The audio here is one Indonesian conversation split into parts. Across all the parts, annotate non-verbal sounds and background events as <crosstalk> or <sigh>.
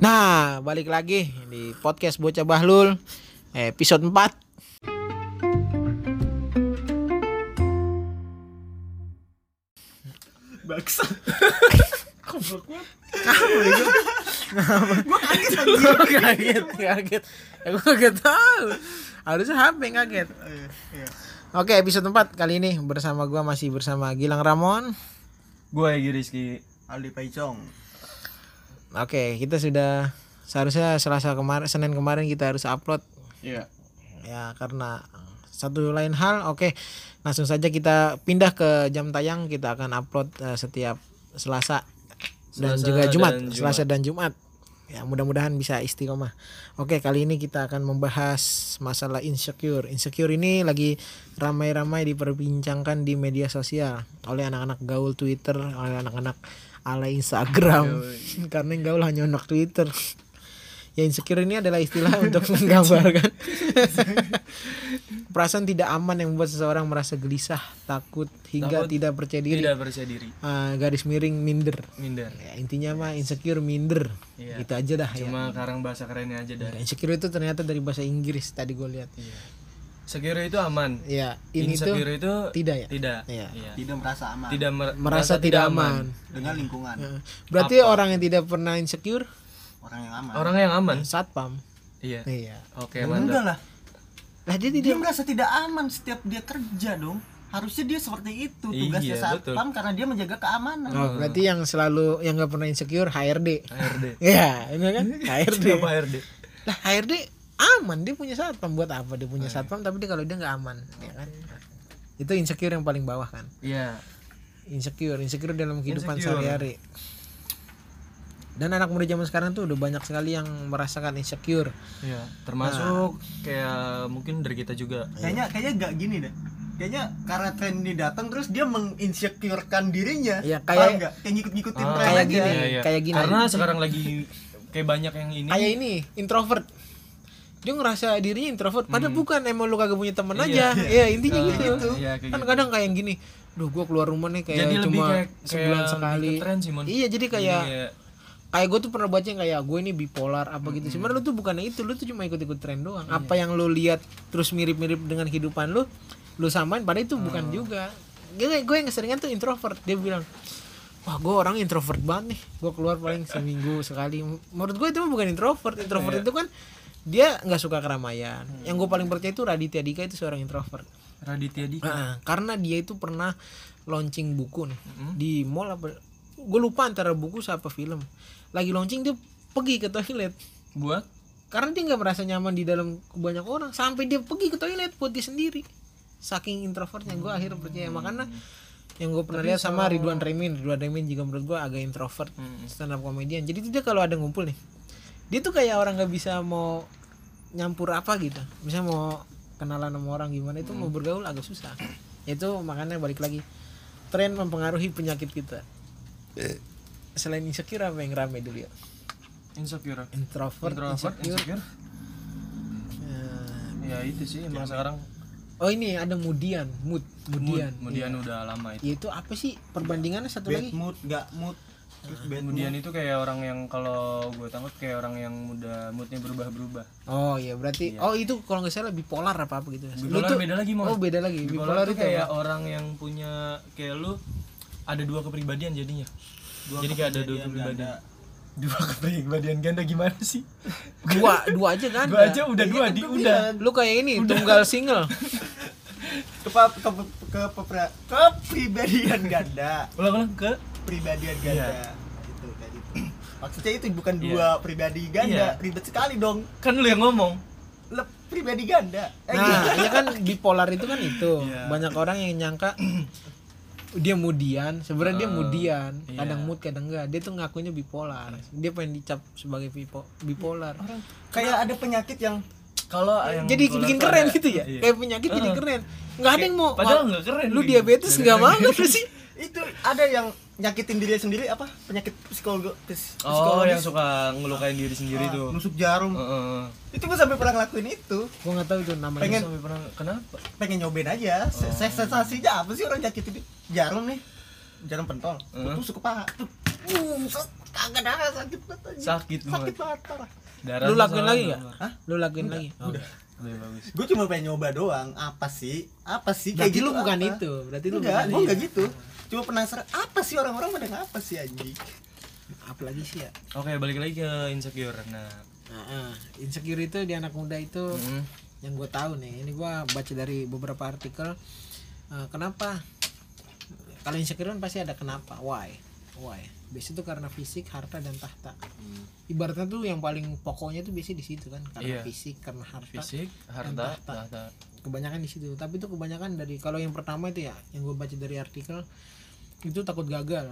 Nah, balik lagi di podcast Bocah Bahlul episode 4. Baksa. Kamu itu. Gue kaget kaget, kaget. Ya, kaget tahu. Harusnya HP kaget. Iya. Oke, episode 4 kali ini bersama gua masih bersama Gilang Ramon. Gue Egi Rizky Aldi Paicong. Oke, kita sudah seharusnya Selasa kemarin Senin kemarin kita harus upload. Iya. Ya karena satu lain hal oke. Langsung saja kita pindah ke jam tayang kita akan upload eh, setiap Selasa dan Selasa juga Jumat, dan Jumat. Selasa dan Jumat. Ya mudah-mudahan bisa istiqomah. Oke kali ini kita akan membahas masalah insecure. Insecure ini lagi ramai-ramai diperbincangkan di media sosial oleh anak-anak gaul Twitter oleh anak-anak ala Instagram <laughs> karena yang gaul hanya anak Twitter ya insecure ini adalah istilah <laughs> untuk menggambarkan <laughs> perasaan tidak aman yang membuat seseorang merasa gelisah, takut hingga Takut, tidak percaya diri. Tidak percaya diri Ah, garis miring minder. Minder Ya, intinya mah insecure minder. Iya. Itu aja dah ya. Cuma karang bahasa kerennya aja dah Ya, insecure itu ternyata dari bahasa Inggris tadi gue lihat. Iya Secure itu aman Ya, ini tuh Insecure itu tidak ya? Tidak Iya. Iya. Tidak merasa aman Tidak mer- merasa tidak aman. dengan lingkungan. Ya. Berarti orang yang tidak pernah insecure Orang yang aman. Orang yang aman satpam. Iya Iya. Oke Ya mantap enggak lah. Lah dia Dia tidak merasa tidak aman setiap dia kerja dong. Harusnya dia seperti itu tugasnya Iya, betul. satpam karena dia menjaga keamanan. Oh, berarti yang selalu yang nggak pernah insecure HRD. HRD Ya, ini kan HRD. HRD? Lah HRD aman dia punya satpam buat apa dia punya satpam tapi dia kalau dia nggak aman ya kan itu insecure yang paling bawah kan Iya insecure insecure dalam kehidupan sehari-hari dan anak muda zaman sekarang tuh udah banyak sekali yang merasakan insecure Iya Termasuk kayak mungkin dari kita juga Kayaknya kayaknya enggak gini deh. Kayaknya karena tren ini datang terus dia menginsecurekan dirinya. Iya, Paham kayak- nggak? kayak ngikut-ngikutin Ah, tren kayak aja. gini. Iya, iya. kayak gini. Karena sekarang lagi kayak banyak yang ini kayak ini introvert dia ngerasa dirinya introvert padahal bukan emang lu kagak punya teman Iya. aja. Ya intinya Ah, gitu. iya, kayak kan gitu. kadang kayak yang gini duh gua keluar rumah nih kayak Jadi cuma kayak, sebulan kayak sekali. tren sih, iya jadi kayak Jadi kayak gue tuh pernah baca yang kayak gue ini bipolar apa gitu. Sebenarnya lu tuh bukannya itu lu tuh cuma ikut-ikut tren doang. Apa yang lu lihat terus mirip-mirip dengan kehidupan lu lu samain padahal itu bukan juga. Gue gue yang keseringan tuh introvert dia bilang wah gue orang introvert banget nih gue keluar paling seminggu sekali. Menurut gue itu mah bukan introvert introvert itu kan dia nggak suka keramaian. Yang gue paling percaya itu Raditya Dika itu seorang introvert. Raditya Dika? Heeh, karena dia itu pernah launching buku nih di mall apa gue lupa antara buku sama film. Lagi launching dia pergi ke toilet. Buat? Karena dia nggak merasa nyaman di dalam banyak orang sampai dia pergi ke toilet buat dia sendiri. Saking introvertnya gue akhirnya percaya. Makanya yang gue pernah lihat sama Ridwan Remin. Ridwan Remin juga menurut gue agak introvert stand up comedian. Jadi tuh dia kalau ada ngumpul nih dia tuh kayak orang nggak bisa mau nyampur apa gitu. Bisa mau kenalan sama orang gimana itu mau bergaul agak susah. Itu makanya balik lagi tren mempengaruhi penyakit kita. Selain insecure apa yang rame dulu ya? Insecure. Introvert, Introvert, insecure, insecure. Eh, Ya itu sih emang sekarang oh ini ada mudian mood mudian. Kemudian udah lama itu. Ya, itu apa sih perbandingannya satu Bad lagi? mood, enggak mood. Terus bad Kemudian itu kayak orang yang kalau gue tangkap kayak orang yang muda moodnya berubah-berubah. oh iya berarti oh itu kalau nggak salah bipolar apa apa gitu Lu Bipolar tuh- beda lagi, Mon. oh beda lagi Bipolar, bipolar, itu kayak apa? orang yang punya kayak lu ada dua kepribadian jadinya. Jadi kayak ada dua kepribadian. Dua kepribadian ganda gimana sih? dua dua aja kan Dua aja udah dua di udah. lu kayak ini tunggal single ke ke ke, ke, kepribadian ganda. Ulang-ulang ke Pribadian ganda. Itu kayak gitu. <clears throat> Maksudnya itu bukan Iya. dua pribadi ganda, Iya. ribet sekali dong. kan lu yang ngomong. Le, pribadi ganda. Eh, nah ya kan bipolar itu kan itu Iya. banyak orang yang nyangka <clears throat> dia mudian sebenarnya dia mudian iya. kadang mood kadang enggak dia tuh ngakunya bipolar dia pengen dicap sebagai bipo- bipolar kayak ada penyakit yang Kalau yang jadi bikin keren ada- gitu ya Iya. kayak penyakit jadi Heeh. keren nggak ada yang mau Padahal nggak keren. lu gitu. diabetes nggak mau apa sih itu ada yang nyakitin diri sendiri apa? Penyakit psikologi pis- Oh, yang psikologis suka ngelukain diri sendiri Ah, tuh. nusuk jarum. Heeh. itu gue sampai pernah ngelakuin itu. Gua nggak tahu itu namanya Pengen- Sampai pernah kenapa? pengen nyobain aja. Se- se- sensasinya apa sih orang nyakitin jarum nih? Jarum pentol. Heeh. tusuk ke paha. Tuh. Uh, kagak ada sakit banget anjing. sakit sakit banget banget parah. Darah lu lakuin lagi nggak? Hah? lu lakuin lagi? Oh. udah gue cuma pengen nyoba doang. Apa sih? Apa sih berarti gitu lu bukan apa? itu. Berarti lu enggak bukan gue enggak gitu cuma penasaran apa sih orang-orang pada ngapa sih anjing? Apalagi sih ya? Oke balik lagi ke insecure. Nah. Nah, ah, insecure itu di anak muda itu mm, yang gue tahu nih. Ini gue baca dari beberapa artikel. Eh, kenapa? Kalau insecure kan pasti ada kenapa. Why? Why? Biasanya itu karena fisik harta dan tahta. Ibaratnya tuh yang paling pokoknya tuh biasanya di situ kan. Karena Iya. fisik karena harta fisik harta tahta. tahta. Kebanyakan di situ. Tapi itu kebanyakan dari kalau yang pertama itu ya yang gue baca dari artikel itu takut gagal.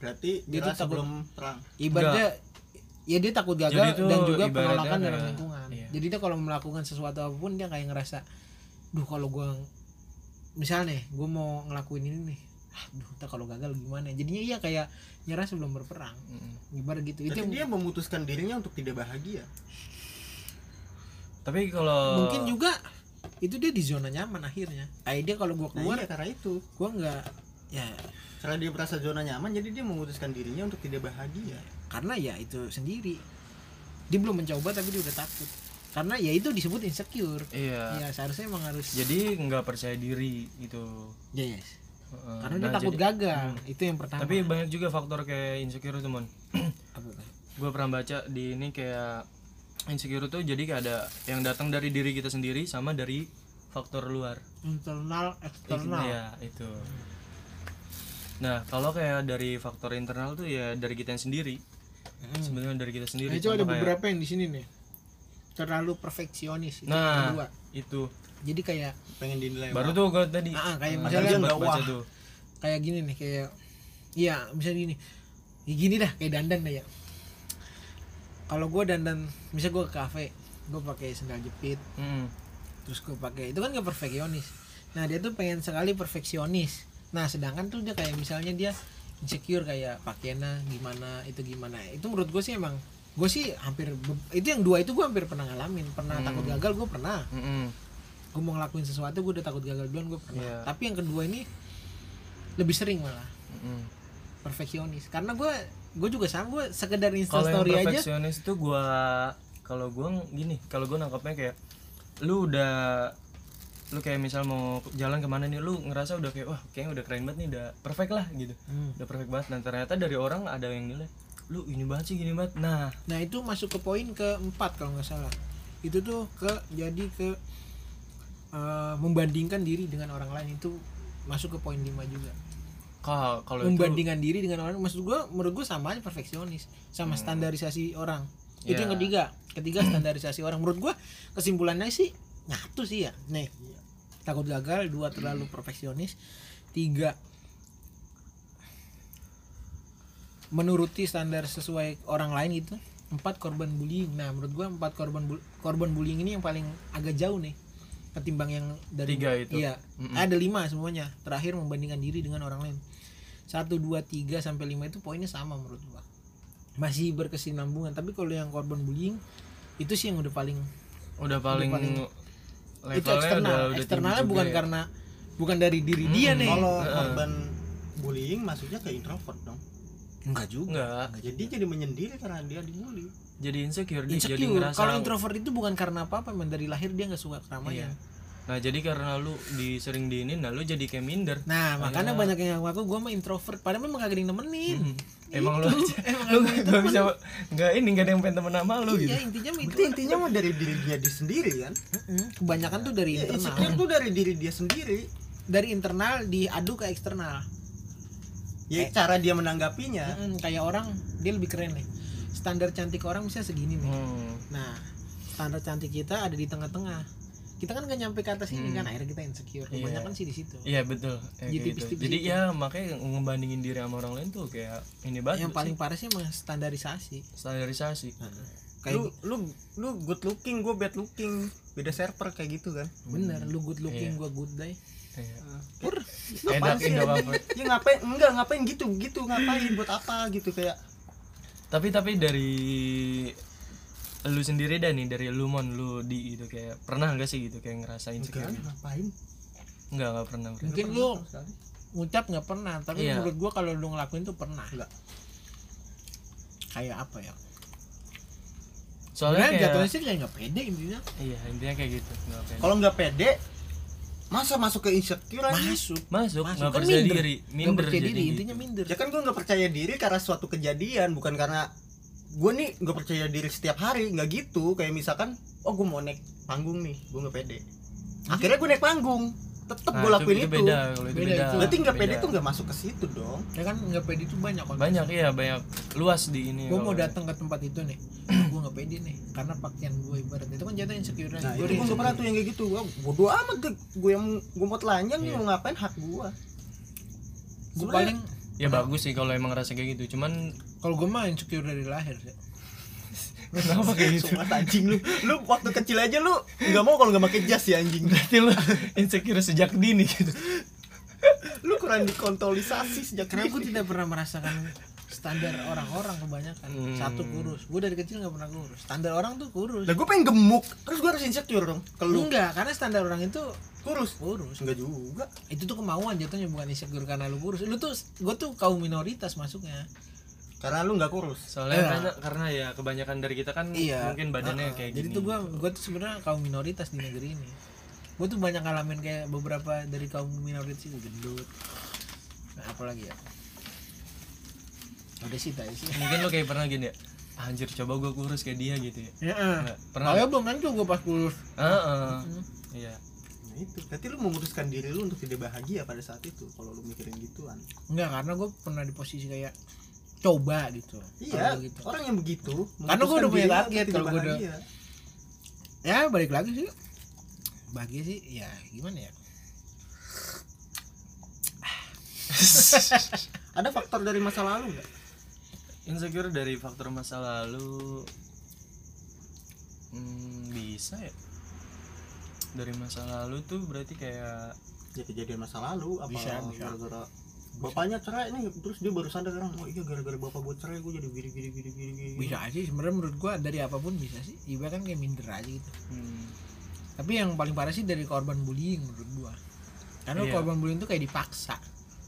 Berarti Dia tuh takut- sebelum perang. ibaratnya ya dia takut gagal Jadi itu dan juga penolakan dalam lingkungan. iya. jadi dia kalau melakukan sesuatu apa pun dia kayak ngerasa duh kalau gua misalnya nih gue mau ngelakuin ini nih ah duh ntar kalau gagal gimana? Jadinya iya kayak nyerah sebelum berperang. Mm. ibarat gitu. Itu Berarti dia memutuskan dirinya untuk tidak bahagia. Tapi kalau mungkin juga itu dia di zona nyaman akhirnya. Dia kalau gua nah, keluar iya karena itu. gua nggak ya. Karena dia merasa zona nyaman jadi dia memutuskan dirinya untuk tidak bahagia. Karena ya itu sendiri. Dia belum mencoba tapi dia udah takut. Karena ya itu disebut insecure. Iya. Ya seharusnya emang harus jadi nggak percaya diri gitu. Yes. Heeh. karena Nah, dia takut jadi- gagal. Itu yang pertama. Tapi banyak juga faktor kayak insecure teman <clears throat> gue pernah baca di ini kayak insecure tuh jadi kayak ada yang datang dari diri kita sendiri sama dari faktor luar. Internal eksternal. ya itu nah kalau kayak dari faktor internal tuh ya dari kita yang sendiri. Hmm. sebenarnya dari kita sendiri Nah, itu ada kayak- beberapa yang di sini nih. Terlalu perfeksionis itu nah kedua. itu. Jadi kayak pengen dinilai baru tuh gue tadi ah, kayak Padahal misalnya sempat nggak baca tuh. Kayak gini nih kayak iya misalnya gini. Ya gini dah kayak dandan dah ya. Kalau gue dandan misalnya gue ke kafe gue pakai sandal jepit. Mm. terus gue pakai itu kan gak perfeksionis. Nah dia tuh pengen sekali perfeksionis nah sedangkan tuh dia kayak misalnya dia insecure kayak pakaiannya gimana itu gimana itu menurut gue sih emang gue sih hampir itu yang dua itu gue hampir pernah ngalamin pernah Hmm. takut gagal gue pernah Mm-mm. gue mau ngelakuin sesuatu gue udah takut gagal duluan gue pernah Iya. tapi yang kedua ini lebih sering malah Mm-mm. perfeksionis karena gue gue juga sama gue sekedar instastory aja perfeksionis itu gua kalau gua gini kalau gua nangkapnya kayak lu udah lu kayak misal mau jalan ke mana nih lu ngerasa udah kayak wah kayaknya udah keren banget nih udah perfect lah gitu Hmm. udah perfect banget dan ternyata dari orang ada yang nilai lu ini banget sih gini banget nah Nah itu masuk ke poin keempat kalau nggak salah. Itu tuh ke jadi ke eh, membandingkan diri dengan orang lain itu masuk ke poin lima juga. kalau kalau itu Membandingkan diri dengan orang maksud gua menurut gua sama aja perfeksionis sama standarisasi orang. Itu yang Hmm. Ya. ketiga. Ketiga standarisasi orang. Menurut gua kesimpulannya sih nyatu sih ya. Nih. Takut gagal, dua terlalu perfeksionis, tiga menuruti standar sesuai orang lain gitu empat korban bullying. Nah menurut gua empat korban bu- korban bullying ini yang paling agak jauh nih ketimbang yang dari Tiga itu. iya ada lima semuanya. Terakhir membandingkan diri dengan orang lain. Satu dua tiga sampai lima itu poinnya sama menurut gua. Masih berkesinambungan. Tapi kalau yang korban bullying itu sih yang udah paling udah paling, paling- levelnya itu eksternal. udah, udah eksternalnya bukan ya. karena bukan dari diri dia nih. Kalau korban bullying maksudnya ke introvert dong. Enggak juga. Enggak. Jadi jadi menyendiri karena dia dibully. Jadi insecure, dia jadi insecure. ngerasa kalau introvert itu bukan karena apa apa dari lahir dia nggak suka keramaian. Iya. Nah jadi karena lu di sering diinin nah lu jadi kayak minder Nah, makanya banyak yang ngaku gue mah introvert. Padahal memang <laughs> gak ada yang nemenin. emang lu aja Emang lu nggak bisa nggak ini nggak ada yang pengen temen sama lu gitu Iya, intinya mah itu. intinya mah dari diri dia di sendiri kan. Kebanyakan tuh dari ya, internal. insecure tuh dari diri dia sendiri Dari internal diadu ke eksternal. ya cara dia menanggapinya Mm-mm, Kayak orang dia lebih keren nih. Standar cantik orang bisa segini nih. Hmm. Nah, standar cantik kita ada di tengah-tengah. Kita kan gak nyampe ke atas ini kan, akhirnya kita insecure. Kebanyakan sih di situ. Iya betul. Ya, Jadi gitu. Jadi gitu. ya makanya ngebandingin diri sama orang lain tuh kayak ini banget. Yang paling sih. parah sih emang standarisasi. standarisasi. Kayak lu lu lu good looking gue bad looking beda server kayak gitu kan bener, lu good looking, Iya. gua good day. Iya. Pur, Enak Indo apa? <laughs> ya ngapain enggak ngapain gitu gitu ngapain buat apa gitu kayak Tapi tapi dari lu sendiri dah nih dari lu mon lu di itu kayak pernah nggak sih gitu kayak ngerasain insecure? enggak ngapain Enggak enggak pernah. berarti. Mungkin lu ngucap nggak pernah, tapi Iya. menurut gua kalau lu ngelakuin tuh pernah. enggak kayak apa ya soalnya kayak jatuhnya sih kayak nggak pede intinya iya intinya kayak gitu nggak pede. kalau nggak pede masa masuk ke insecure aja masuk masuk masuk nggak kan percaya minder. diri minder percaya jadi diri gitu. intinya minder ya kan gue nggak percaya diri karena suatu kejadian bukan karena gue nih nggak percaya diri setiap hari nggak gitu. Kayak misalkan oh gue mau naik panggung nih gue nggak pede. Akhirnya gue naik panggung. Tetep Nah, gue lakuin itu, beda kalau itu Beda beda. itu. berarti nggak pede tuh nggak masuk ke situ dong. Ya kan nggak pede itu banyak konteksnya. banyak iya banyak. Luas di ini gue mau datang ke tempat itu nih <clears throat> gue nggak pede nih karena pakaian gue ibarat itu kan jatuh insecure. Nah Gua itu gue nggak pernah tuh yang kayak gitu. Wah, bodo amat deh gue yang gue mau telanjang Iya. mau ngapain hak gue gue paling ya bagus sih kalau emang rasa kayak gitu. Cuman kalau gue mah insecure dari lahir sih <laughs> kenapa kayak gitu? Sumpah anjing lu. Lu waktu kecil aja lu nggak mau kalau nggak pakai jas ya anjing. Berarti lu insecure sejak dini gitu. Lu kurang dikontrolisasi sejak karena gue tidak pernah merasakan standar orang-orang kebanyakan. Hmm. satu kurus. Gue dari kecil nggak pernah kurus. Standar orang tuh kurus. Lah gue pengen gemuk. Terus gue harus insecure dong ke lu. Enggak karena standar orang itu kurus? kurus. Enggak juga. Itu tuh kemauan jatuhnya bukan insecure karena lu kurus. Lu tuh gue tuh kaum minoritas masuknya karena lu nggak kurus. Soalnya Iya. karena, karena ya kebanyakan dari kita kan iya. mungkin badannya Uh-uh. kayak jadi gini. tuh gue gue tuh sebenarnya kaum minoritas di negeri ini. Gue tuh banyak ngalamin kayak beberapa dari kaum minoritas itu gendut. Nah, apalagi ya? Udah sih tadi sih. Mungkin lo kayak pernah gini ya anjir coba gue kurus kayak dia gitu ya. Ya Nggak, pernah. Pernah belum kan tuh gue pas kurus. Heeh. Hmm. iya. Nah itu. Berarti lu memutuskan diri lu untuk tidak bahagia pada saat itu kalau lu mikirin gituan? Enggak karena gue pernah di posisi kayak coba gitu iya gitu. orang yang begitu Karena gua udah punya target kalau gua tidak udah- bahagia. ya balik lagi sih bahagia sih ya gimana ya <laughs> ada faktor dari masa lalu nggak insecure dari faktor masa lalu hmm, bisa ya dari masa lalu tuh berarti kayak ya kejadian masa lalu apa Bisa, bisa. gara-gara bapaknya cerai nih terus dia baru sadar kan oh iya gara-gara bapak gue cerai gue jadi gini gini gini gini gini bisa aja sih sebenarnya menurut gue dari apa pun bisa sih. Iba kan kayak minder aja gitu. Hmm, tapi yang paling parah sih dari korban bullying menurut gua. Karena Iya. korban bullying tuh kayak dipaksa.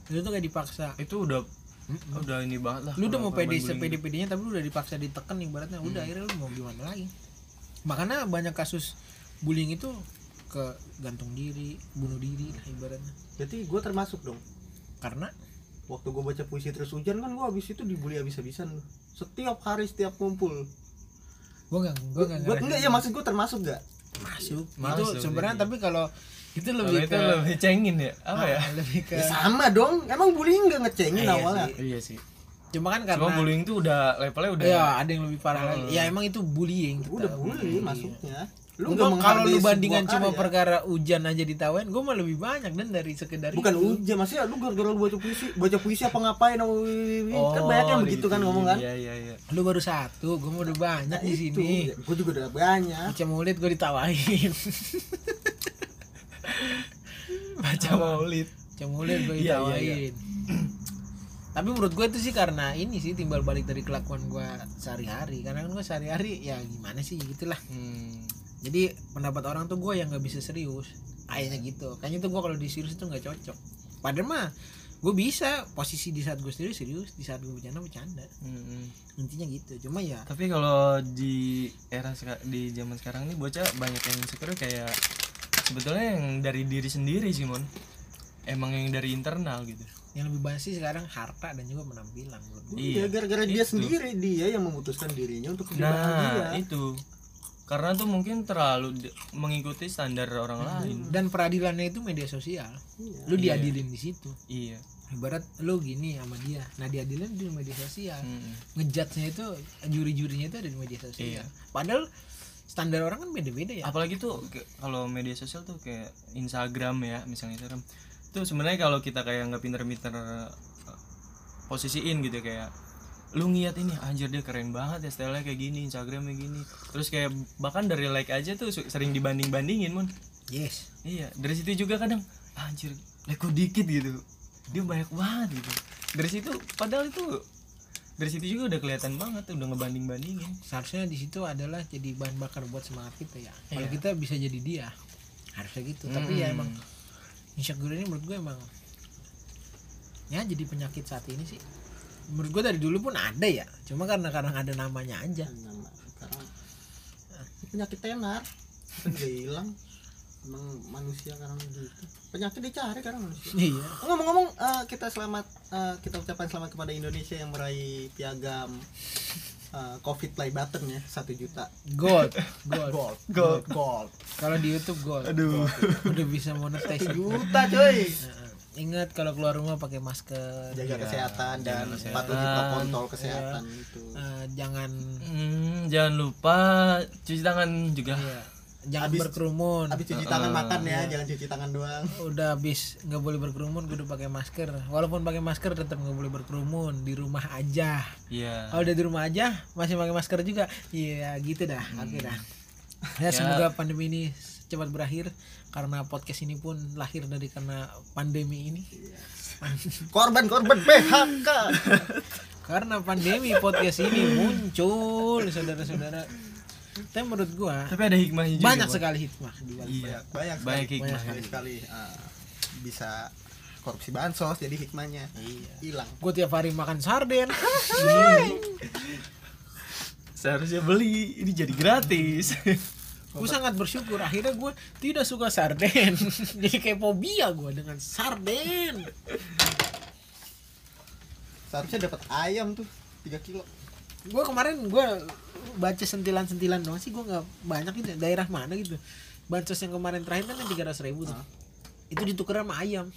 Itu tuh kayak dipaksa. Itu udah udah ini banget lah lu udah mau pede sepede pedenya tapi lu udah dipaksa ditekan ibaratnya. Udah Hmm. akhirnya lu mau gimana lagi? Makanya banyak kasus bullying itu ke gantung diri bunuh diri lah ibaratnya. Jadi gue termasuk dong karena waktu gue baca puisi terus hujan kan gue habis itu dibully habis-habisan. Setiap hari setiap kumpul gua nggak gua nggak gue enggak ya maksud gue termasuk gak masuk, Masuk, itu sebenarnya tapi kalau itu Kalau lebih itu ke lebih cengin ya? Apa ya? Ah, lebih ke ya sama dong. Emang bullying gak ngecengin Iya awalnya? Sih. iya sih. Cuma kan karena cuma bullying tuh udah levelnya udah ya ada yang lebih parah Hmm. lagi. Ya emang itu bullying udah kita. bully bully. masuknya lu nggak kalau lu bandingan cuma karya. perkara hujan aja ditawain gue mah lebih banyak dan dari sekedar bukan itu. hujan maksudnya lu gara-gara lu baca puisi baca puisi apa ngapain? Oh, kan banyak yang begitu kan ngomong kan? iya iya iya. Lu baru satu gue mau udah banyak di sini. Gue juga udah banyak. Baca mulut gue ditawain. <laughs> Baca maulid. Baca mulut gue Iya, iya, ditawain. Tapi menurut gue itu sih karena ini sih timbal balik dari kelakuan gue sehari-hari. Karena kan gue sehari-hari ya gimana sih gitulah. Hmm. Jadi pendapat orang tuh gue yang nggak bisa serius. Kayaknya gitu. Kayaknya tuh gue kalau di serius itu nggak cocok. Padahal mah gue bisa. Posisi di saat gue serius serius. Di saat gue bercanda bercanda. Hmm. intinya gitu. Cuma ya tapi kalau di era di zaman sekarang nih bocah banyak yang insecure kayak sebetulnya yang dari diri sendiri sih mon. Emang yang dari internal gitu. yang lebih banyak sih sekarang harta dan juga penampilan menurut gue Iya, gara-gara itu. dia sendiri dia yang memutuskan dirinya untuk nah bahagia. itu karena tuh mungkin terlalu mengikuti standar orang lain. Dan peradilannya itu media sosial. Iya. lu Iya. diadilin di situ. Iya. Ibarat lu gini sama dia. Nah diadilin di media sosial. Hmm. ngejudge-nya itu juri-jurinya itu ada di media sosial. Iya. padahal standar orang kan beda-beda ya. Apalagi tuh kalau media sosial tuh kayak Instagram ya misalnya Instagram. Tuh sebenarnya kalau kita kayak nggak pinter-pinter eh, posisiin gitu kayak lu ngeliat ini anjir dia keren banget ya stylenya kayak gini Instagramnya gini. Terus kayak bahkan dari like aja tuh sering dibanding bandingin mon yes. Iya dari situ juga kadang anjir like kok dikit gitu. Dia banyak banget gitu. Dari situ padahal itu dari situ juga udah kelihatan banget udah ngebanding bandingin seharusnya di situ adalah jadi bahan bakar buat semangat kita ya. Kalau Iya. kita bisa jadi dia harusnya gitu. Tapi ya emang insecure ini menurut gue emang ya jadi penyakit saat ini sih menurut gue dari dulu pun ada ya. Cuma karena kadang ada namanya aja. Nama, karena penyakit tenar. Udah hilang. Emang manusia sekarang gitu. Penyakit dicari karena manusia. Iya. Ngomong-ngomong eh, kita selamat eh, kita ucapkan selamat kepada Indonesia yang meraih piagam eh, COVID play button ya satu juta. Gold. Gold. Gold. Gold. Gold. Kalau di YouTube gold. Aduh. Udah bisa monetize. Satu juta coy Nah, ingat kalau keluar rumah pakai masker jaga Iya, kesehatan dan patuhi kesehatan. protokol kesehatan itu Eh, jangan Hmm, jangan lupa cuci tangan juga. Iya, jangan Habis- berkerumun. habis cuci tangan makan ya jangan cuci tangan doang. Udah habis nggak boleh berkerumun kudu pakai masker. Walaupun pakai masker tetap nggak boleh berkerumun di rumah aja. Iya. Kalau udah di rumah aja masih pakai masker juga. Iya gitu dah. Oke dah. <laughs> Ya, Ya. semoga pandemi ini cepat berakhir karena podcast ini pun lahir dari karena pandemi ini. Korban-korban PHK karena pandemi podcast ini muncul saudara-saudara. Tapi menurut gua tapi ada hikmahnya juga banyak sekali hikmah di balik iya banyak banyak sekali, hikmah sekali sekali Ah, bisa korupsi bansos jadi hikmahnya. Iya. Hilang. Gua tiap hari makan sarden. <laughs> Seharusnya beli ini jadi gratis <laughs> gue sangat bersyukur akhirnya gue tidak suka sarden. <laughs> Jadi kayak fobia gue dengan sarden. Seharusnya dapat ayam tuh 3 kilo. Gue kemarin gue baca sentilan-sentilan doang sih gue nggak banyak gitu. Daerah mana gitu. Bansos yang kemarin terakhir kan yang tiga ribu tuh. Itu ditukar sama ayam.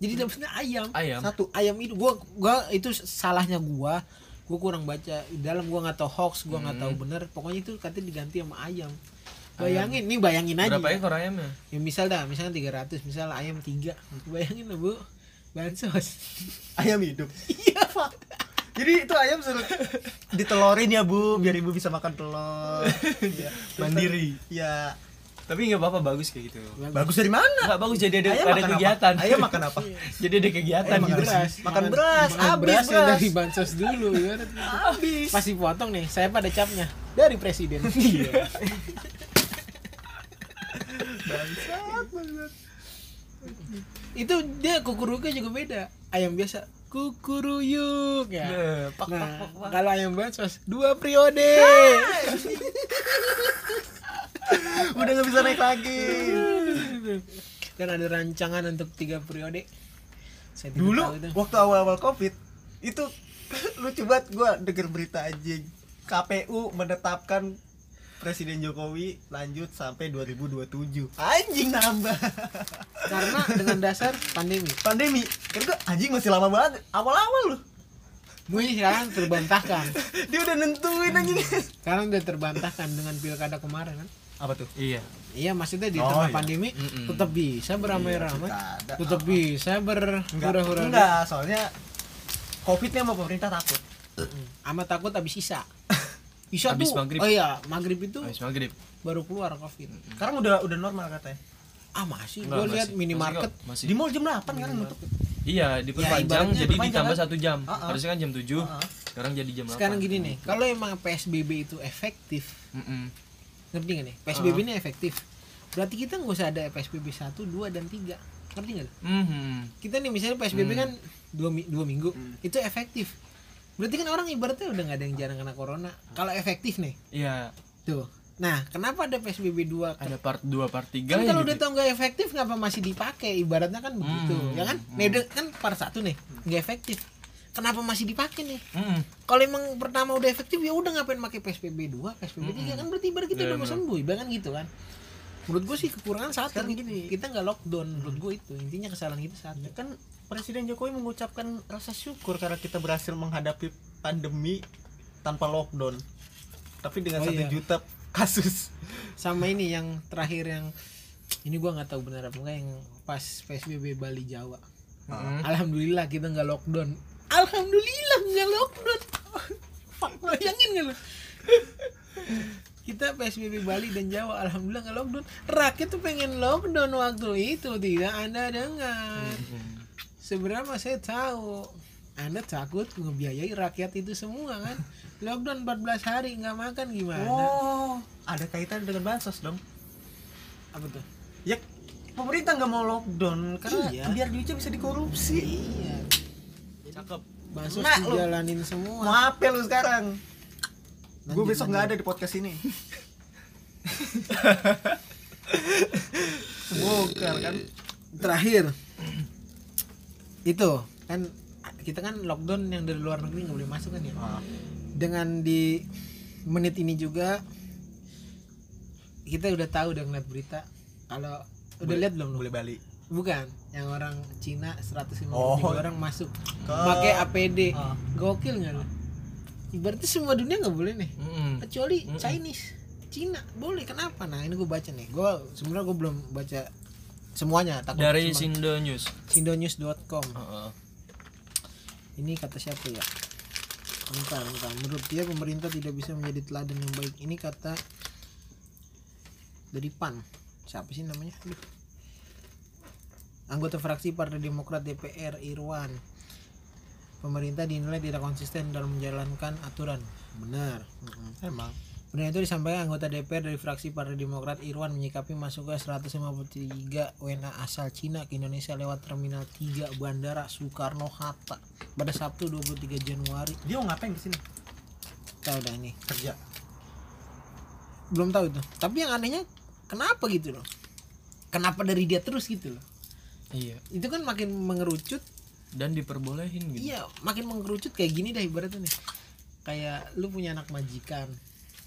Jadi dapetnya ayam. Ayam. Satu ayam itu gua gua itu salahnya gua gua kurang baca di dalam gua nggak tahu hoax gua nggak tahu bener pokoknya itu katanya diganti sama ayam. Bayangin nih bayangin aja. Berapa ekor ayamnya? Ya misal dah misalnya 300 misal ayam 3 bayangin lah bu. Bansos. <laughs> Ayam hidup. <laughs> Iya pak. Jadi itu ayam suruh ditelorin ya bu biar ibu bisa makan telur. <laughs> Ya. mandiri. Ya tapi nggak apa-apa bagus kayak gitu. Bagus. Dari mana? Nggak bagus jadi ada ayam ada kegiatan apa? ayam makan apa? <laughs> Jadi ada kegiatan Ayam makan gitu beras. Makan beras, makan habis beras. beras. dari bansos dulu ya. Habis. Pasti potong nih. Saya pada capnya. Dari presiden. <laughs> Iya. Bangsat bangsat. Itu dia kukuruknya juga beda. Ayam biasa. Kukuruyuk ya. Nah, pak, pak, nah pak, pak. kalau ayam bansos dua periode <laughs> udah nggak bisa naik lagi. <laughs> Dan ada rancangan untuk tiga periode. Saya dulu waktu awal-awal covid itu <laughs> lucu banget gua denger berita anjing KPU menetapkan Presiden Jokowi lanjut sampai 2027 anjing nambah. Karena dengan dasar pandemi. Pandemi. Kan gua anjing masih lama banget. Awal-awal loh. Gue ini sekarang terbantahkan. <laughs> Dia udah nentuin anjing. Sekarang udah terbantahkan dengan pilkada kemarin kan apa tuh? Iya. Iya maksudnya di Oh, tengah iya. pandemi Mm-mm. tetap bisa beramai-ramai pilkada. tetap bisa enggak berhura-hura. enggak soalnya covidnya sama pemerintah takut. Amat takut habis isa <laughs> isa Habis tuh maghrib. oh iya maghrib itu habis maghrib. baru keluar covid. Sekarang udah udah normal katanya? Ah masih. Gue lihat minimarket. Masih di mall jam 8 kan nutup iya diperpanjang ibaratnya jadi ditambah kan? satu jam. Ah, ah. harusnya kan jam 7 Ah, ah. sekarang jadi jam 8 sekarang gini nih kalau emang psbb itu efektif Mm-mm. Ngerti gak nih? PSBB ini efektif. Berarti kita nggak usah ada PSBB 1, 2, dan 3 ngerti nggak? Lu? Mhm. kita nih misalnya PSBB kan dua, mi- dua minggu Hmm. itu efektif. Berarti kan orang ibaratnya udah nggak ada yang jarang kena corona. Kalau efektif nih. Iya. Tuh. Nah kenapa ada PSBB 2 ada part 2 part 3 kan kalau udah tau nggak efektif ngapa masih dipakai? Ibaratnya kan begitu Hmm, ya kan? Nih udah kan part satu nih nggak efektif kenapa masih dipakai nih kalau emang pertama udah efektif ya udah ngapain pakai PSBB 2, PSBB 3 kan berarti ibarat kita Iya, udah bener. sembuh, ibarat kan gitu kan. Menurut gue sih kekurangan satu Sekarang gini, kita nggak lockdown menurut gue itu intinya kesalahan kita satu. Ya kan Presiden Jokowi mengucapkan rasa syukur karena kita berhasil menghadapi pandemi tanpa lockdown. Tapi dengan Oh, satu iya. juta kasus. Sama ini yang terakhir yang ini gua nggak tahu benar apa enggak yang pas PSBB Bali Jawa. Mm. Alhamdulillah kita nggak lockdown. Alhamdulillah nggak lockdown. Bayangin nggak lu? kita PSBB Bali dan Jawa alhamdulillah nggak lockdown rakyat tuh pengen lockdown waktu itu tidak anda dengar sebenarnya saya tahu anda takut ngebiayai rakyat itu semua kan lockdown 14 hari nggak makan gimana Oh, ada kaitan dengan bansos dong. apa tuh Ya pemerintah nggak mau lockdown karena Iya. biar duitnya bisa dikorupsi. iya cakep bansos Nah, lu. dijalanin semua Maaf ya lu sekarang. Gue Lanjut, besok nggak ada di podcast ini. <laughs> Bokar kan. terakhir itu kan kita kan lockdown yang dari luar negeri nggak boleh masuk kan ya dengan di menit ini juga kita udah tahu udah ngeliat berita kalau udah lihat belum lu? Boleh Bali. Bukan yang orang Cina 150 Oh. orang masuk. Ke- pakai APD Ah. gokil nggak lu? Ibaratnya semua dunia nggak boleh nih. Mm-mm. kecuali Mm-mm. Chinese. Cina boleh. Kenapa? Nah ini gue baca nih. Gue sebenarnya gue belum baca semuanya. Takut dari cuma- Sindo News. Sindonews.com Heeh. ini kata siapa ya? Bentar bentar. Menurut dia pemerintah tidak bisa menjadi teladan yang baik. Ini kata dari PAN. Siapa sih namanya? Aduh. Anggota fraksi Partai Demokrat DPR Irwan pemerintah dinilai tidak konsisten dalam menjalankan aturan benar. Emang. Benar itu disampaikan anggota DPR dari fraksi Partai Demokrat Irwan menyikapi masuknya 153 WNA asal Cina ke Indonesia lewat Terminal 3 Bandara Soekarno-Hatta pada Sabtu 23 Januari. Dia mau ngapain di sini? Tahu dah ini. Kerja. Belum tahu itu. Tapi yang anehnya kenapa gitu loh? Kenapa dari dia terus gitu loh? Iya Itu kan makin mengerucut. dan diperbolehin gitu Iya, makin mengerucut kayak gini dah ibaratnya nih. Kayak lu punya anak majikan.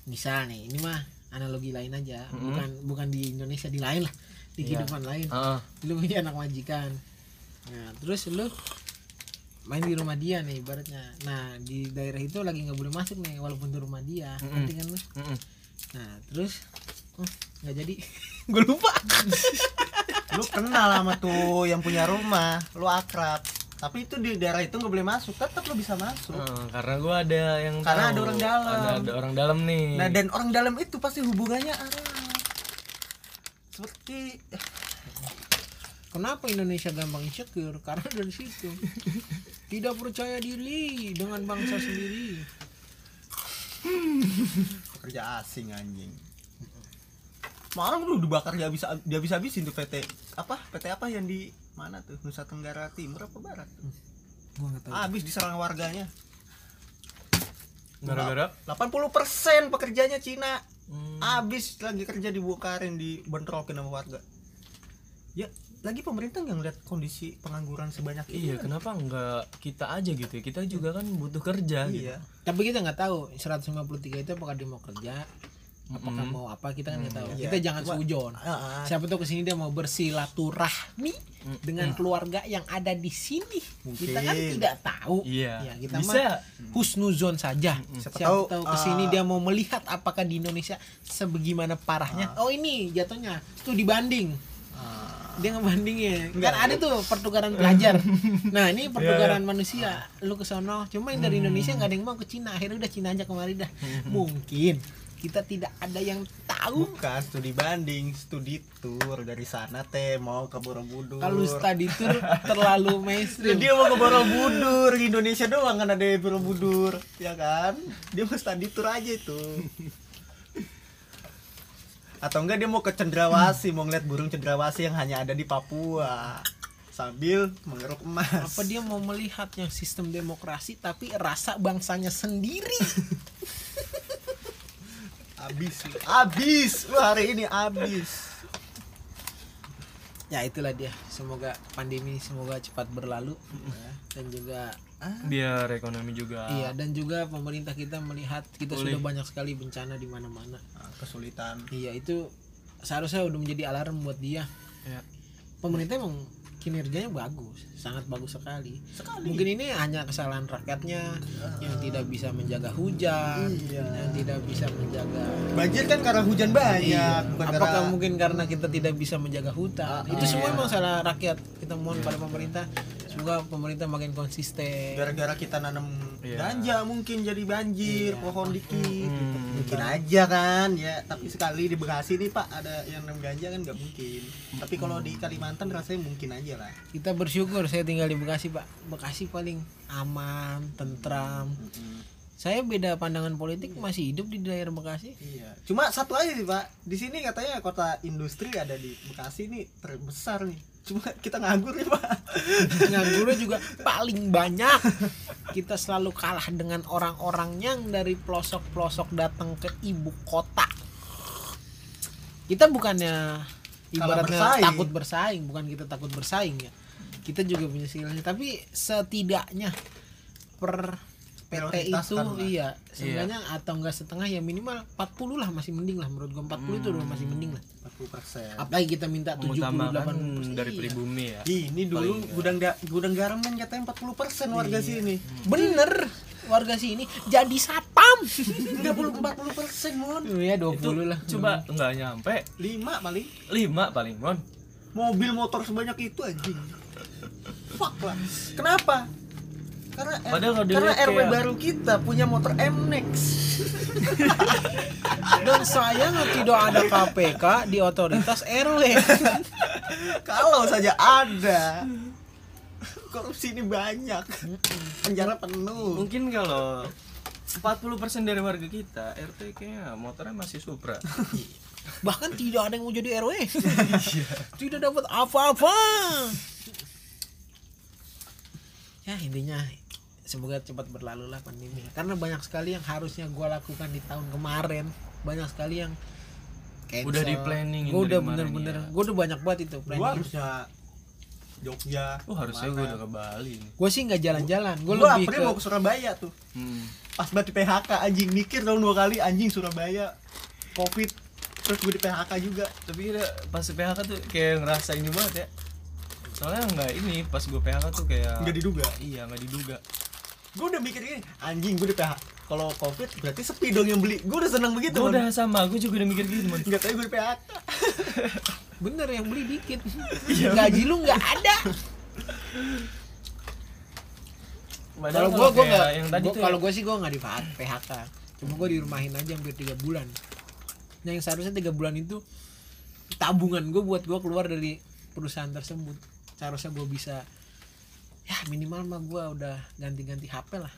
Misal nih, ini mah analogi lain aja, Mm-mm. bukan bukan di Indonesia di lain lah, di Iya. kehidupan lain. Heeh. Lu punya anak majikan. Nah, terus lu main di rumah dia nih ibaratnya. Nah, di daerah itu lagi nggak boleh masuk nih walaupun di rumah dia. Mm-mm. Ngerti kan lu? Mm-mm. Nah, terus oh, nggak jadi. <laughs> Gue lupa. <laughs> Lu kenal sama tuh yang punya rumah, lu akrab. Tapi itu di daerah itu nggak boleh masuk, tetap lu bisa masuk. Heeh, karena gua ada yang Karena tahu. ada orang dalam. ada, ada orang dalam nih Nah, dan orang dalam itu pasti hubungannya erat. Seperti Kenapa Indonesia gampang insecure? Karena dari situ. Tidak percaya diri dengan bangsa sendiri. pekerja asing anjing. Kemarin lu dibakar dia bisa dia bisa habisin tuh PT apa PT apa yang di mana tuh? Nusa Tenggara Timur apa Barat tuh? Gua nggak tahu. habis diserang warganya. Gara-gara? 80% pekerjanya Cina. Hmm. habis lagi kerja dibongkarin dibentrokin sama warga. Ya lagi pemerintah nggak ngeliat kondisi pengangguran sebanyak ini iya kenapa enggak kita aja gitu ya? Kita juga kan butuh kerja gitu. Iya Tapi kita nggak tahu 153 itu apakah dia mau kerja, apakah mau apa kita kan nggak tahu. Iya. Kita jangan sujon. Ah, ah. Siapa tahu ke sini dia mau bersilaturahmi dengan keluarga yang ada di sini. Kita kan Mungkin. tidak tahu. iya Ya, kita bisa mah husnuzon saja. Siapa Siapa, tahu, tahu, ke sini ah, dia mau melihat apakah di Indonesia sebagaimana parahnya. Oh ini jatuhnya tuh dibanding. Ah. Dia ngebandingin. Enggak. Kan ada tuh pertukaran pelajar. <laughs> nah, ini pertukaran manusia. Lu ke sono, cuma yang dari Indonesia nggak ada yang mau ke Cina. Akhirnya udah Cina aja kemari dah. Mungkin kita tidak ada yang tahu. Bukan studi banding studi tour dari sana teh mau ke Borobudur. Kalau study tour terlalu mainstream. dia mau ke Borobudur Indonesia doang kan ada Borobudur ya kan? Dia mau study tour aja itu. Atau enggak dia mau ke Cendrawasih mau ngeliat burung cendrawasih yang hanya ada di Papua. Sambil mengeruk emas. Apa dia mau melihat yang sistem demokrasi tapi rasa bangsanya sendiri? <laughs> abis abis lu hari ini abis ya itulah dia. Semoga pandemi semoga cepat berlalu ya. dan juga biar ekonomi juga iya dan juga pemerintah kita melihat kita Boleh. sudah banyak sekali bencana di mana-mana. Nah, kesulitan Iya itu seharusnya udah menjadi alarm buat dia. ya. Pemerintah emang kinerjanya bagus, sangat bagus sekali. sekali Mungkin ini hanya kesalahan rakyatnya yang tidak bisa menjaga hujan, Iya. yang tidak bisa menjaga banjir kan karena hujan banyak Iya. bukan Apakah karena mungkin karena kita tidak bisa menjaga hutan? Ah, itu semua iya. emang salah rakyat. Kita mohon pada pemerintah semoga pemerintah makin konsisten. gara-gara kita nanam Iya. ganja mungkin jadi banjir Iya. pohon dikit Hmm. mungkin aja kan ya tapi sekali di Bekasi nih pak ada yang nanam ganja kan nggak mungkin tapi kalau di Kalimantan rasanya mungkin aja lah Kita bersyukur saya tinggal di Bekasi, Pak. Bekasi paling aman, tentram. Saya beda pandangan politik masih hidup di daerah Bekasi. iya. Cuma satu aja sih pak. Di sini katanya kota industri ada di Bekasi nih terbesar nih. Cuma kita nganggur nih pak. <laughs> Pengangguran juga paling banyak. kita selalu kalah dengan orang-orang yang dari pelosok-pelosok datang ke ibu kota. Kita bukannya ibaratnya bersaing. takut bersaing bukan kita takut bersaing ya. Kita juga punya skillnya tapi setidaknya per PT itu Prioritaskan lah. iya. Seenggaknya atau enggak setengah ya minimal 40 lah masih mending lah. Menurut gua 40 itu udah masih mending lah. 40% apalagi kita minta 70 mengutamakan 80 dari Iya. pribumi ya. Ini dulu gudang da gudang garam kan katanya 40% warga sini. Bener. Warga sini jadi satpam. 30 40% mon. Ya 20 itu lah. coba nggak nyampe. 5 paling. Lima paling mon. Mobil motor sebanyak itu anjing. Fuck lah. Kenapa karena R- Padahal kalau karena RW kayak- baru kita punya motor M-Nex <laughs> dan sayang tidak ada KPK di otoritas RW <laughs> kalau saja ada. Korupsi ini banyak. Penjara penuh. Mungkin kalau 40% dari warga kita RT kayaknya motornya masih Supra. <laughs> Bahkan tidak ada yang mau jadi RW tidak dapat apa-apa. Ya intinya semoga cepat berlalu lah pandemi. Karena banyak sekali yang harusnya gua lakukan di tahun kemarin. Banyak sekali yang cancel. Udah di-planning gua dari udah bener-bener ya. gua udah banyak banget itu gua planning harusnya Jogja oh harusnya gue udah ke Bali gue sih nggak jalan-jalan. Gue gua lebih April ke mau ke Surabaya tuh. Hmm. pas banget di PHK anjing mikir dong dua kali anjing Surabaya covid terus gue di PHK juga. Tapi kira pas PHK tuh kayak ngerasa ini banget ya. Soalnya nggak ini pas gue PHK tuh kayak nggak diduga? Iya nggak diduga gue udah mikir gini anjing gue di PHK kalau covid berarti sepi dong yang beli. Gue udah seneng begitu gue udah sama gue juga udah mikir gitu man nggak tahu gue di PHK bener yang beli dikit. Iya. gaji lu nggak ada. Kalau gue gue nggak kalau ya, gue sih gue nggak di PHK cuma gue dirumahin aja hampir tiga bulan. Nah yang seharusnya tiga bulan itu tabungan gue buat gue keluar dari perusahaan tersebut. Seharusnya gue bisa ya minimal mah gue udah ganti-ganti HP lah.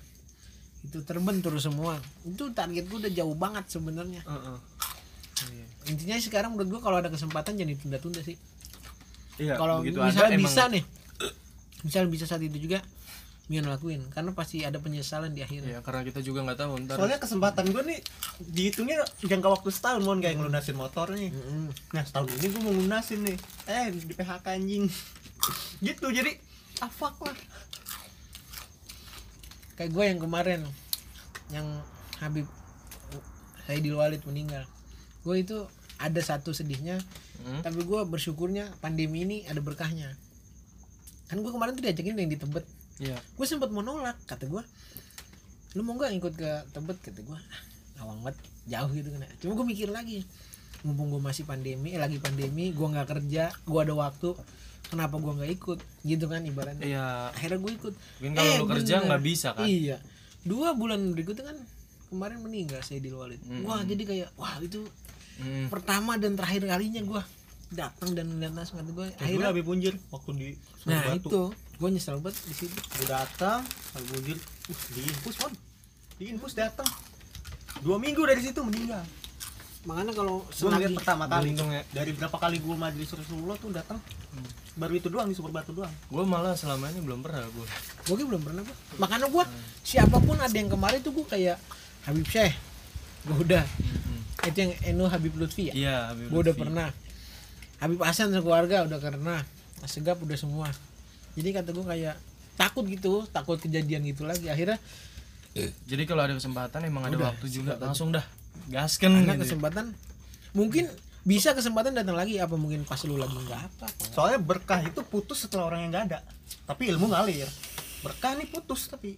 Itu terbentur semua. Itu target gue udah jauh banget sebenarnya. Heeh. intinya sekarang menurut gue kalau ada kesempatan jangan ditunda-tunda sih. Iya kalau misalnya ada, bisa emang. nih misalnya bisa saat itu juga Mian lakuin karena pasti ada penyesalan di akhirnya. Ya karena kita juga nggak tahu ntar. Soalnya kesempatan gue nih dihitungnya jangka waktu setahun mon kayak ngelunasin motor nih. Mm-mm. nah setahun ini gue mau lunasin nih. Eh di PHK anjing. <laughs> Gitu jadi ah fuck lah. Kayak gue yang kemarin yang Habib saya di Walid meninggal. Gue itu ada satu sedihnya Hmm? tapi gue bersyukurnya pandemi ini ada berkahnya. Kan gue kemarin tuh diajakin yang di Tebet. Iya. Gue sempat mau nolak kata gue lu mau nggak ikut ke Tebet? Kata gue "Ah, awang banget jauh gitu kan cuma gue mikir lagi mumpung gue masih pandemi eh lagi pandemi gue nggak kerja gue ada waktu kenapa gue nggak ikut? Gitu kan ibaratnya. Iya. Akhirnya gue ikut. Mungkin kalau Eh, lu kerja nggak bisa kan? Iya. Dua bulan berikutnya kan kemarin meninggal saya di Walid. Mm. wah jadi kayak wah itu Hmm. pertama dan terakhir kalinya gue datang dan melihat langsung kata gue gue akhirnya lebih punjir waktu di nah Batu. itu. Gue nyesel banget di situ. Gue datang lebih punjir uh di infus mon. Di infus datang. Dua minggu dari situ meninggal makanya kalau selagi pertama kali. Ya. dari berapa kali gue majelis Rasulullah tuh datang. Baru itu doang di Sumber Batu doang. Gue malah selama ini belum pernah gue gue belum pernah gue makanya gue siapa pun ada yang kemarin tuh gue kayak Habib Syekh. Gue udah. Itu yang Enu Habib Lutfi ya? Iya Habib gue udah pernah. Habib Hasan sekeluarga udah pernah Segap udah semua. Jadi kata gue kayak takut gitu takut kejadian gitu lagi. Akhirnya jadi kalau ada kesempatan emang ada Udah, waktu juga. langsung dah gasken karena gitu. kesempatan mungkin bisa kesempatan datang lagi apa mungkin pas lu lagi nggak apa soalnya berkah itu putus setelah orang yang nggak ada. Tapi ilmu ngalir. Berkah nih putus tapi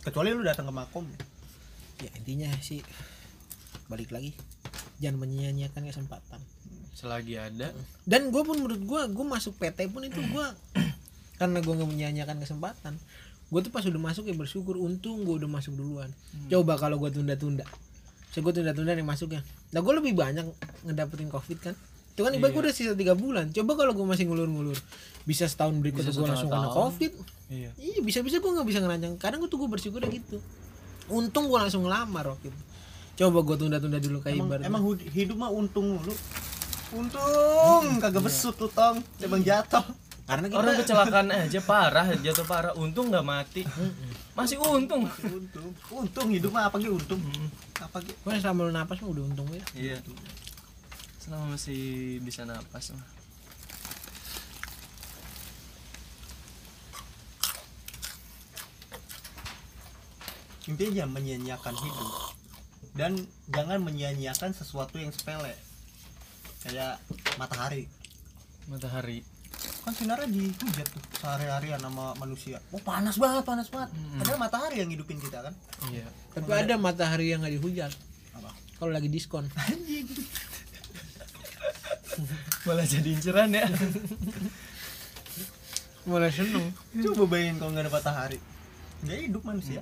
kecuali lu datang ke makom. Ya intinya sih balik lagi. Jangan menyia-nyiakan kesempatan. Selagi ada. Dan gue pun menurut gue gue masuk PT pun itu gue karena gue nggak menyia-nyiakan kesempatan gue tuh pas udah masuk ya bersyukur untung gue udah masuk duluan. Coba kalau gue tunda-tunda. So gue tunda-tunda nih masuknya. Nah gue lebih banyak ngedapetin covid kan? Itu kan ibarat gue udah sisa tiga bulan. Coba kalau gue masih ngulur-ngulur bisa setahun berikutnya gue langsung kena tahun. covid. Iya. Iya bisa-bisa gue nggak bisa ngerancang. Kadang gue tuh gue bersyukur gitu. Untung gue langsung ngelamar waktu itu. Coba gue tunda-tunda dulu kayak emang, ibarat emang hidup mah untung mulu. Untung! Kagak besut lu tong emang jatuh karena kita orang kecelakaan aja parah jatuh parah. Untung nggak mati. Masih untung. Untung. Untung hidup mah apa gitu untung? Apa gitu selama lu napas mah udah untung ya? Iya. Selama masih bisa napas mah. Intinya jangan menyia-nyiakan hidup. Dan jangan menyia-nyiakan sesuatu yang sepele. Kayak matahari. Matahari kan sinarnya dihujat tuh sehari-harian sama manusia. Oh panas banget panas banget. Padahal matahari yang hidupin kita kan? Iya. Tapi ada matahari yang nggak dihujat. Apa? Kalau lagi diskon. <laughs> Malah <laughs> jadi inceran ya. Mulai seneng. Coba bayangin kalau nggak ada matahari. Nggak hidup manusia.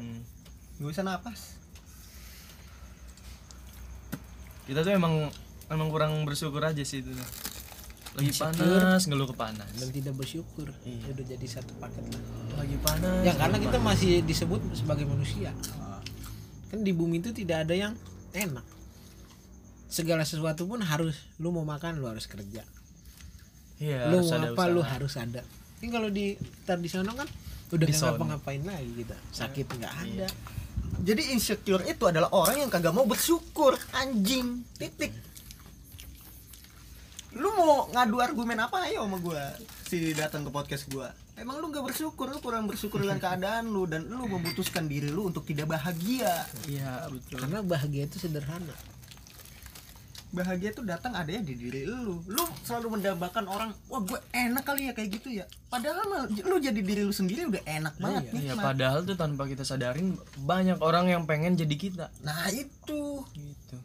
Nggak bisa napas. Kita tuh emang emang kurang bersyukur aja sih itu. Lagi Insecure. panas. ngeluh ke panas dan tidak bersyukur. Iya. udah jadi satu paket lah. Lagi panas ya karena kita panas. masih disebut sebagai manusia. Ah, kan di bumi itu tidak ada yang enak. Segala sesuatu pun harus lu mau makan lu harus kerja. Iya lu harus mau apa lu usaha. harus ada. Ini kalau di tar di sono kan udah nggak ngapa-ngapain lagi kita sakit nggak ada. Jadi insecure itu adalah orang yang kagak mau bersyukur. Anjing. Titik lu mau ngadu argumen apa? Ayo sama gua. Si datang ke podcast gua. Emang lu nggak bersyukur? Lu kurang bersyukur dengan keadaan lu dan lu memutuskan diri lu untuk tidak bahagia. Iya betul. Karena bahagia itu sederhana. Bahagia tuh datang adanya di diri lu. Lu selalu mendambakan orang wah gue enak kali ya kayak gitu ya. Padahal lu jadi diri lu sendiri udah enak banget Iya nikmat. padahal tuh tanpa kita sadarin banyak orang yang pengen jadi kita. Nah itu. Gitu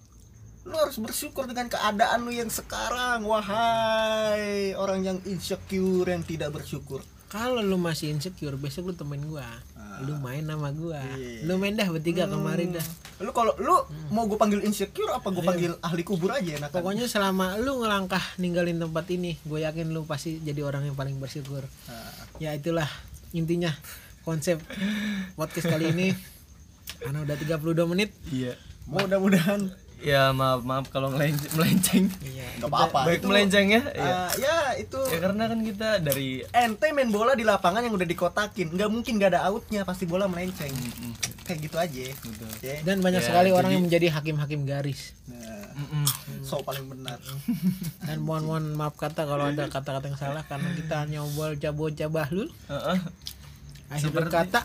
lu harus bersyukur dengan keadaan lu yang sekarang wahai orang yang insecure yang tidak bersyukur. Kalau lu masih insecure besok lu temuin gua. Lu main sama gua. Ah. Iya. lu main dah bertiga kemarin dah. Lu kalau lu mau gue panggil insecure apa gue panggil ahli kubur aja enak pokoknya selama lu ngelangkah ninggalin tempat ini gue yakin lu pasti jadi orang yang paling bersyukur. Ya itulah intinya konsep podcast kali ini. <laughs> Karena udah 32 menit. Iya. Mudah-mudahan ya maaf maaf kalau melenceng, <laughs> melenceng. iya nggak apa-apa baik itu, melenceng ya iya. ah, ya itu ya karena kan kita dari ente main bola di lapangan yang udah dikotakin nggak mungkin gak ada outnya pasti bola melenceng Mm-mm. kayak gitu aja Betul. ya dan banyak Ya, sekali orang jadi- yang menjadi hakim-hakim garis nah, Mm-mm. so paling benar <laughs> dan mohon mohon maaf kata kalau ada kata-kata yang salah karena kita hanya bocah bocah bahlul Heeh. akhir Seperti- kata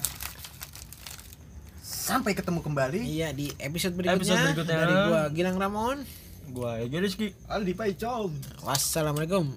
sampai ketemu kembali. Iya di episode berikutnya, Episode berikutnya. dari gua Gilang Ramon. Gua Egi Rizky. Aldi Paicong wassalamualaikum